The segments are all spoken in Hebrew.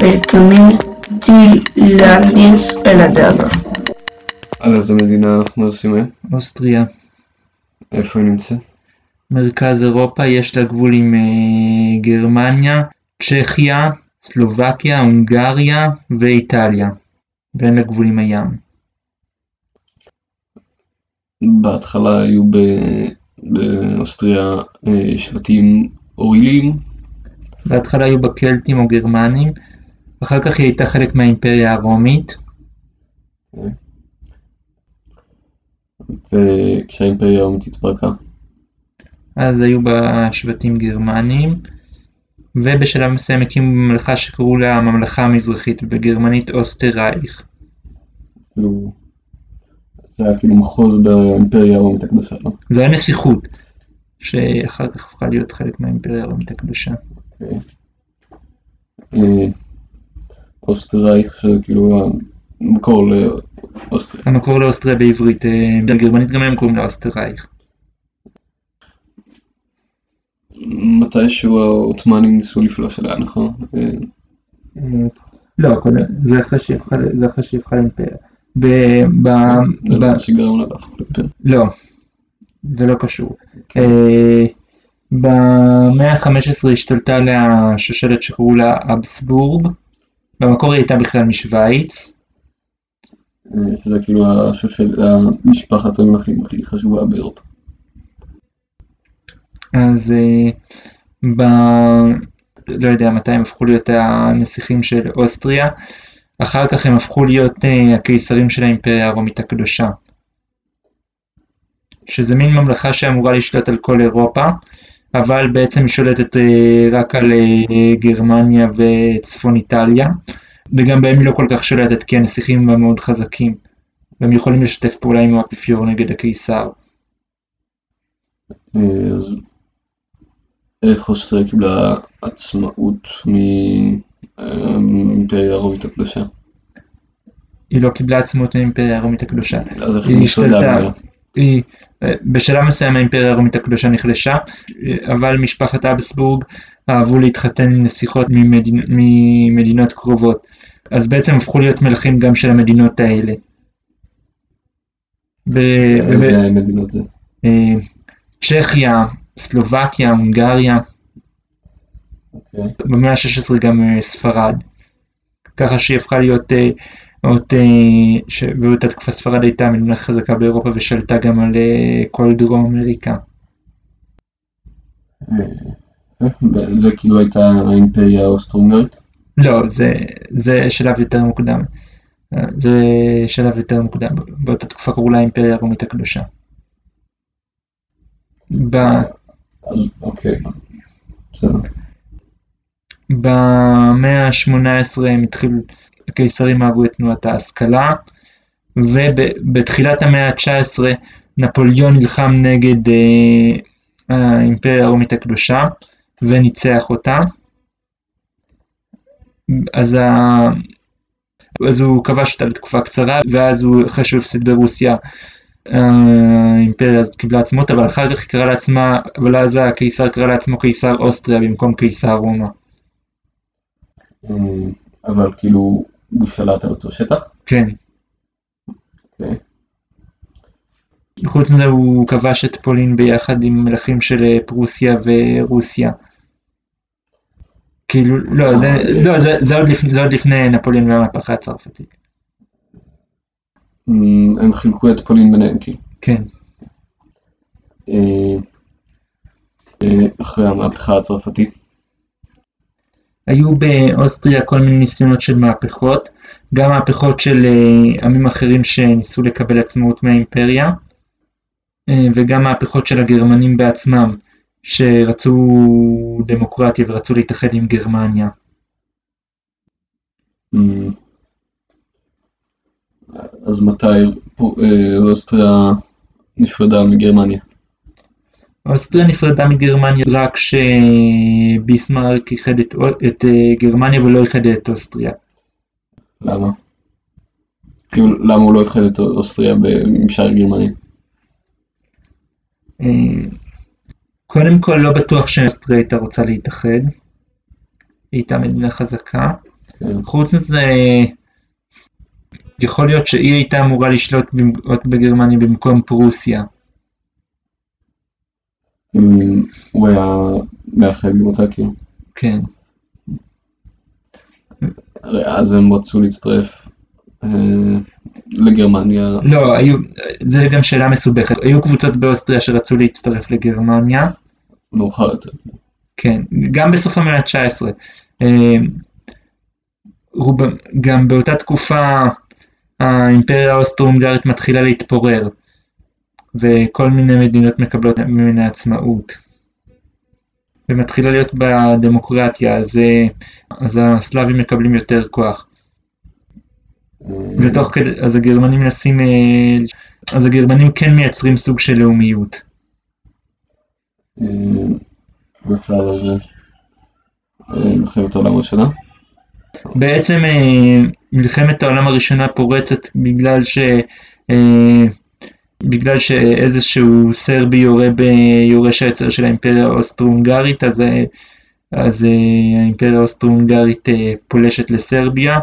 ותמיד להמליץ אל הדאגה. על איזה מדינה אנחנו עושים היום? אוסטריה. איפה היא נמצאת? מרכז אירופה, יש לה גבול עם אה, גרמניה, צ'כיה, סלובקיה, הונגריה ואיטליה. ואין לה גבול עם הים. בהתחלה היו ב- באוסטריה אה, שבטים אורילים, בהתחלה היו בה קלטים או גרמנים, אחר כך היא הייתה חלק מהאימפריה הרומית, וכשהאימפריה הרומית התפרקה. אז היו בה שבטים גרמנים, ובשלב מסוים הקימו ממלכה שקראו לה הממלכה המזרחית, ובגרמנית אוסטרייך. כאילו, זה היה כאילו מחוז באימפריה הרומית הקדושה, לא? זו הייתה נסיכות, שאחר כך הפכה להיות חלק מהאימפריה הרומית הקדושה. אוקיי. אה, אוסטרייך, שזה כאילו המקור לאוסטריה. המקור לאוסטריה בעברית, אה, בגרמנית גם הם קוראים לה אוסטרייך. מתישהו העות'מאנים ניסו לפלוש אליה, נכון? אה, אה, לא, זה אחרי שהיא הפכה ל- זה אחרי שהיא הפכה לאימפריה. ב- ב- זה מה שגרם לה להפוך לאימפריה. לא, זה לא קשור. אה, במאה ה-15 השתלטה עליה שושלת שקראו לה אבסבורג, במקור היא הייתה בכלל משוויץ, אה, שזה כאילו השושל, המשפחת המלכים הכי חשובה באירופה. אז אה, ב... לא יודע מתי הם הפכו להיות הנסיכים של אוסטריה, אחר כך הם הפכו להיות אה, הקיסרים של האימפריה הרומית הקדושה. שזה מין ממלכה שאמורה לשלוט על כל אירופה, אבל בעצם היא שולטת אה, רק על אה, גרמניה וצפון איטליה, וגם בהם היא לא כל כך שולטת כי הנסיכים בה מאוד חזקים, והם יכולים לשתף פעולה עם האפיפיור נגד הקיסר. אה, אז איך אוסטריה קיבלה עצמאות מהאימפריה הרומית הקדושה? היא לא קיבלה עצמאות מהאימפריה הרומית הקדושה. אז איך היא. ממנה? היא, אה, בשלב מסוים האימפריה הרומית הקדושה נחלשה, אה, אבל משפחת אבסבורג אהבו להתחתן עם נסיכות ממדינ... ממדינות קרובות, אז בעצם הפכו להיות מלכים גם של המדינות האלה. ב... ב... איזה מדינות זה? אה, צ'כיה, סלובקיה, הונגריה, אוקיי. במאה ה-16 גם אה, ספרד. ככה שהיא הפכה להיות, אה, עוד, אה, ש- באותה תקופה ספרד הייתה מדינה חזקה באירופה ושלטה גם על אה, כל דרום אמריקה. אה, זה כאילו הייתה האימפריה האוסטרו-הונגרית? לא, זה, זה שלב יותר מוקדם. אה, זה שלב יותר מוקדם. באותה תקופה קראו לה האימפריה הרומית הקדושה. ב... אוקיי. בסדר. במאה ה-18 הם התחילו, הקיסרים אהבו את תנועת ההשכלה, ובתחילת המאה ה-19 נפוליאון נלחם נגד אה, האימפריה הרומית הקדושה וניצח אותה. אז, ה... אז הוא כבש אותה לתקופה קצרה, ואז הוא, אחרי שהוא הפסיד ברוסיה, האימפריה הזאת קיבלה עצמאות, אבל אחר כך היא קראה לעצמה, אבל אז הקיסר קרא לעצמו קיסר אוסטריה במקום קיסר רומא. אה, אבל כאילו הוא שלט על אותו שטח? כן. אוקיי. חוץ מזה הוא כבש את פולין ביחד עם מלכים של אה, פרוסיה ורוסיה. כאילו, לא, זה, לא, זה, זה, עוד, לפני, זה עוד לפני נפוליאון והמהפכה הצרפתית. אה, הם חילקו את פולין ביניהם כאילו. כן. אה, אה, אחרי המהפכה הצרפתית. היו באוסטריה כל מיני ניסיונות של מהפכות, גם מהפכות של אה, עמים אחרים שניסו לקבל עצמאות מהאימפריה, אה, וגם מהפכות של הגרמנים בעצמם, שרצו דמוקרטיה ורצו להתאחד עם גרמניה. אז מתי אה, אוסטריה נפרדה מגרמניה? אוסטריה נפרדה מגרמניה רק כשביסמרק איחד את, את אה, גרמניה ולא איחד את אוסטריה. למה? כאילו, למה הוא לא איחד את אוסטריה עם שאר גרמניה? אה, קודם כל לא בטוח שאוסטריה הייתה רוצה להתאחד, היא הייתה מדינה חזקה, כן. חוץ מזה, יכול להיות שהיא הייתה אמורה לשלוט בגרמניה במקום פרוסיה. הוא היה מאחד עם אותה כאילו. כן, אז הם רצו להצטרף אה, לגרמניה. לא, היו, זה גם שאלה מסובכת. היו קבוצות באוסטריה שרצו להצטרף לגרמניה, מאוחר יותר. כן, גם בסוף המאה ה-19. אה, גם באותה תקופה האימפריה האוסטרו-הונגרית מתחילה להתפורר, וכל מיני מדינות מקבלות ממנה עצמאות. ומתחילה להיות בדמוקרטיה, אז, אה, אז הסלאבים מקבלים יותר כוח. ותוך כדי, אז הגרמנים מנסים, אה, אז הגרמנים כן מייצרים סוג של לאומיות. בשלב הזה. אה, מלחמת העולם הראשונה. בעצם מלחמת העולם הראשונה פורצת בגלל ש... בגלל שאיזשהו סרבי יורה ביורש העצר של האימפריה האוסטרו-הונגרית, אז, אה, אז אה, האימפריה האוסטרו-הונגרית אה, פולשת לסרביה,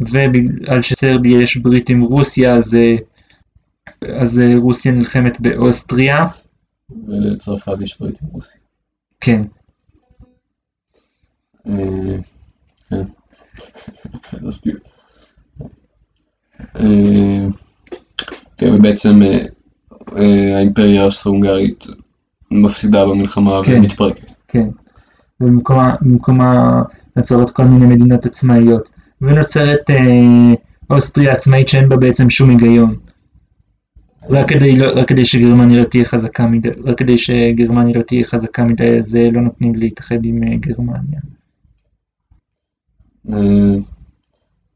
ובגלל שסרביה יש ברית עם רוסיה, אז, אז רוסיה נלחמת באוסטריה, ולצרפת יש ברית עם רוסיה. כן, כן. כן, ובעצם אה, אה, האימפריה האוסטרו-הונגרית מפסידה במלחמה כן. ומתפרקת. כן, ובמקומה במקומה נוצרות כל מיני מדינות עצמאיות, ונוצרת אה, אוסטריה עצמאית שאין בה בעצם שום היגיון. רק כדי, לא, רק כדי שגרמניה לא תהיה חזקה מדי, רק כדי שגרמניה לא תהיה חזקה מדי, אז אה, לא נותנים להתאחד עם גרמניה.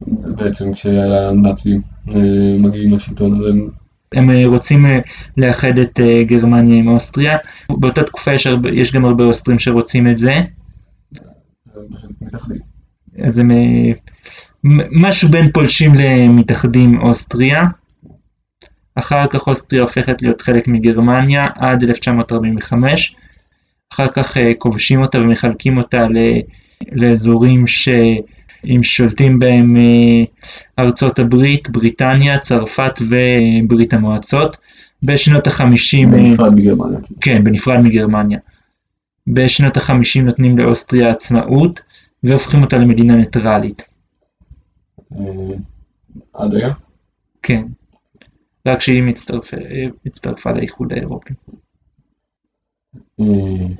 בעצם כשהנאצים אה, מגיעים לשלטון אז הם הם אה, רוצים אה, לאחד את גרמניה עם אוסטריה. באותה תקופה יש, הרבה, יש גם הרבה אוסטרים שרוצים את זה. מתאחדים. אז הם משהו בין פולשים למתאחדים אוסטריה. אחר כך אוסטריה הופכת להיות חלק מגרמניה עד 1945. אחר כך כובשים אותה ומחלקים אותה לאזורים שאם שולטים בהם אה, ארצות הברית, בריטניה, צרפת וברית המועצות. בשנות החמישים, אה, בנפרד מגרמניה. כן, בנפרד מגרמניה. בשנות החמישים נותנים לאוסטריה עצמאות והופכים אותה למדינה ניטרלית. אה, עד היום? כן. רק שהיא מצטרפה, הצטרפה לאיחוד האירופי.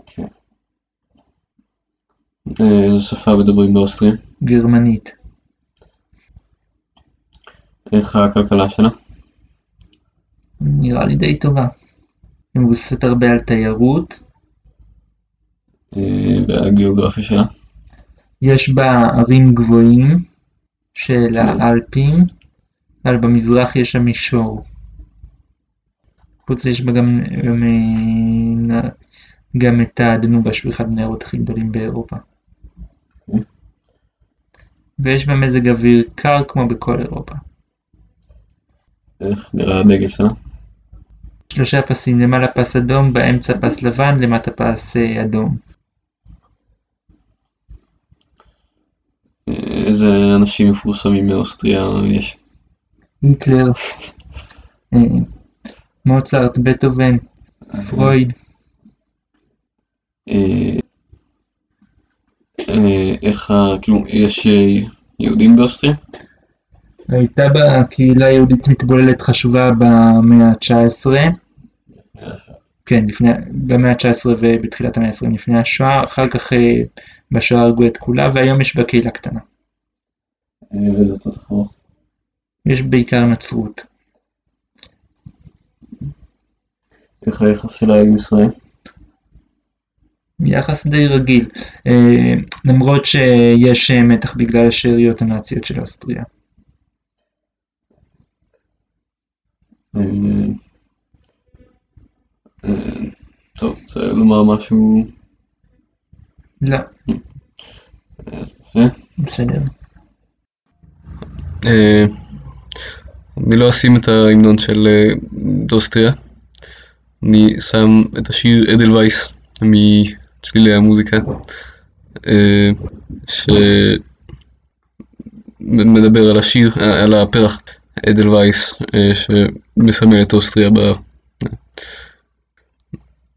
כן. אה, איזה שפה מדברים באוסטריה? גרמנית. איך הכלכלה שלה? נראה לי די טובה. היא מבוססת הרבה על תיירות. אה, והגיאוגרפיה שלה? יש בה ערים גבוהים של האלפים, אבל במזרח יש שם מישור. חוץ יש בה גם, גם, אה, גם את הדנובה שהוא אחד מהנהרות הכי גדולים באירופה. ויש בה מזג אוויר קר כמו בכל אירופה. איך נראה הדגל שלה? שלושה פסים, למעלה פס אדום, באמצע פס לבן, למטה פס אה, אדום. אה, איזה אנשים מפורסמים מאוסטריה יש? היטלר, אה, מוצרט, בטהובן, פרויד, אה, אה, איך ה... כאילו, יש אה, יהודים באוסטריה? הייתה בה קהילה יהודית מתבוללת חשובה במאה ה-19, כן, לפני, במאה ה-19 ובתחילת המאה ה-20 לפני השואה, אחר כך אה, בשואה הרגו את כולה, והיום יש בה קהילה קטנה. אה, ואיזה תות אחרות? יש בעיקר נצרות. איך היחס שלה עם ישראל? יחס די רגיל, אה, למרות שיש אה, מתח בגלל השאריות הנאציות של אוסטריה. אה, טוב, רוצה לומר משהו? לא? בסדר. אני לא אשים את ההמנון של אוסטריה. אני שם את השיר אדלווייס המוזיקה, אה, מדבר על השיר, על הפרח אדלווייס שמסמל את אוסטריה. ב...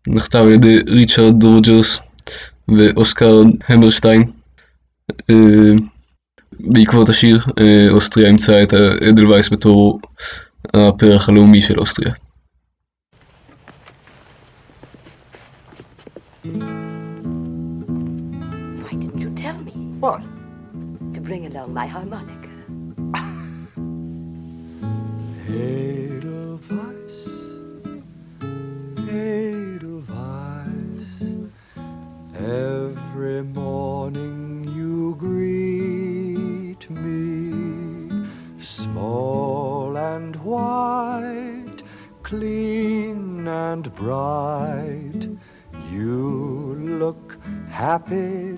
נכתב על ידי ריצ'רד רודג'רס ואוסקר המרשטיין. בעקבות השיר אוסטריה אימצה את אדלווייס בתור הפרח הלאומי של אוסטריה. Why What? to bring along my harmonica? Edelweiss, Edelweiss, every morning you greet me, small and white, clean and bright. You look happy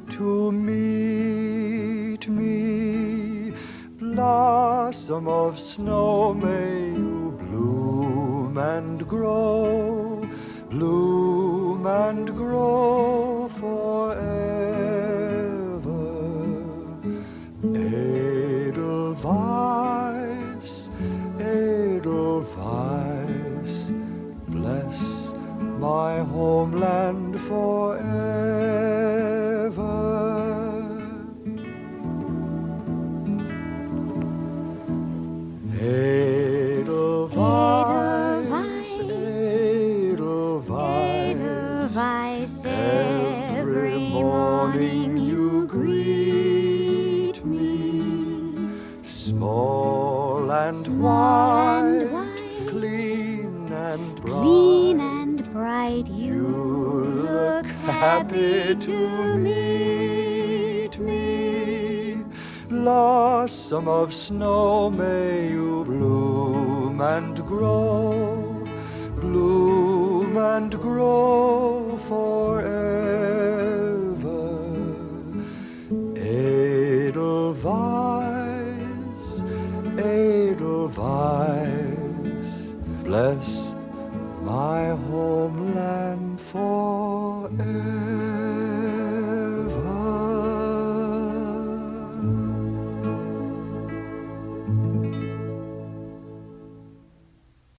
Blossom of snow, may you bloom and grow, bloom and grow forever. Edelweiss, Edelweiss, bless my homeland forever. And white, white, clean and bright. clean and bright. You You look happy to meet me. Blossom of snow, may you bloom and grow, bloom and grow forever.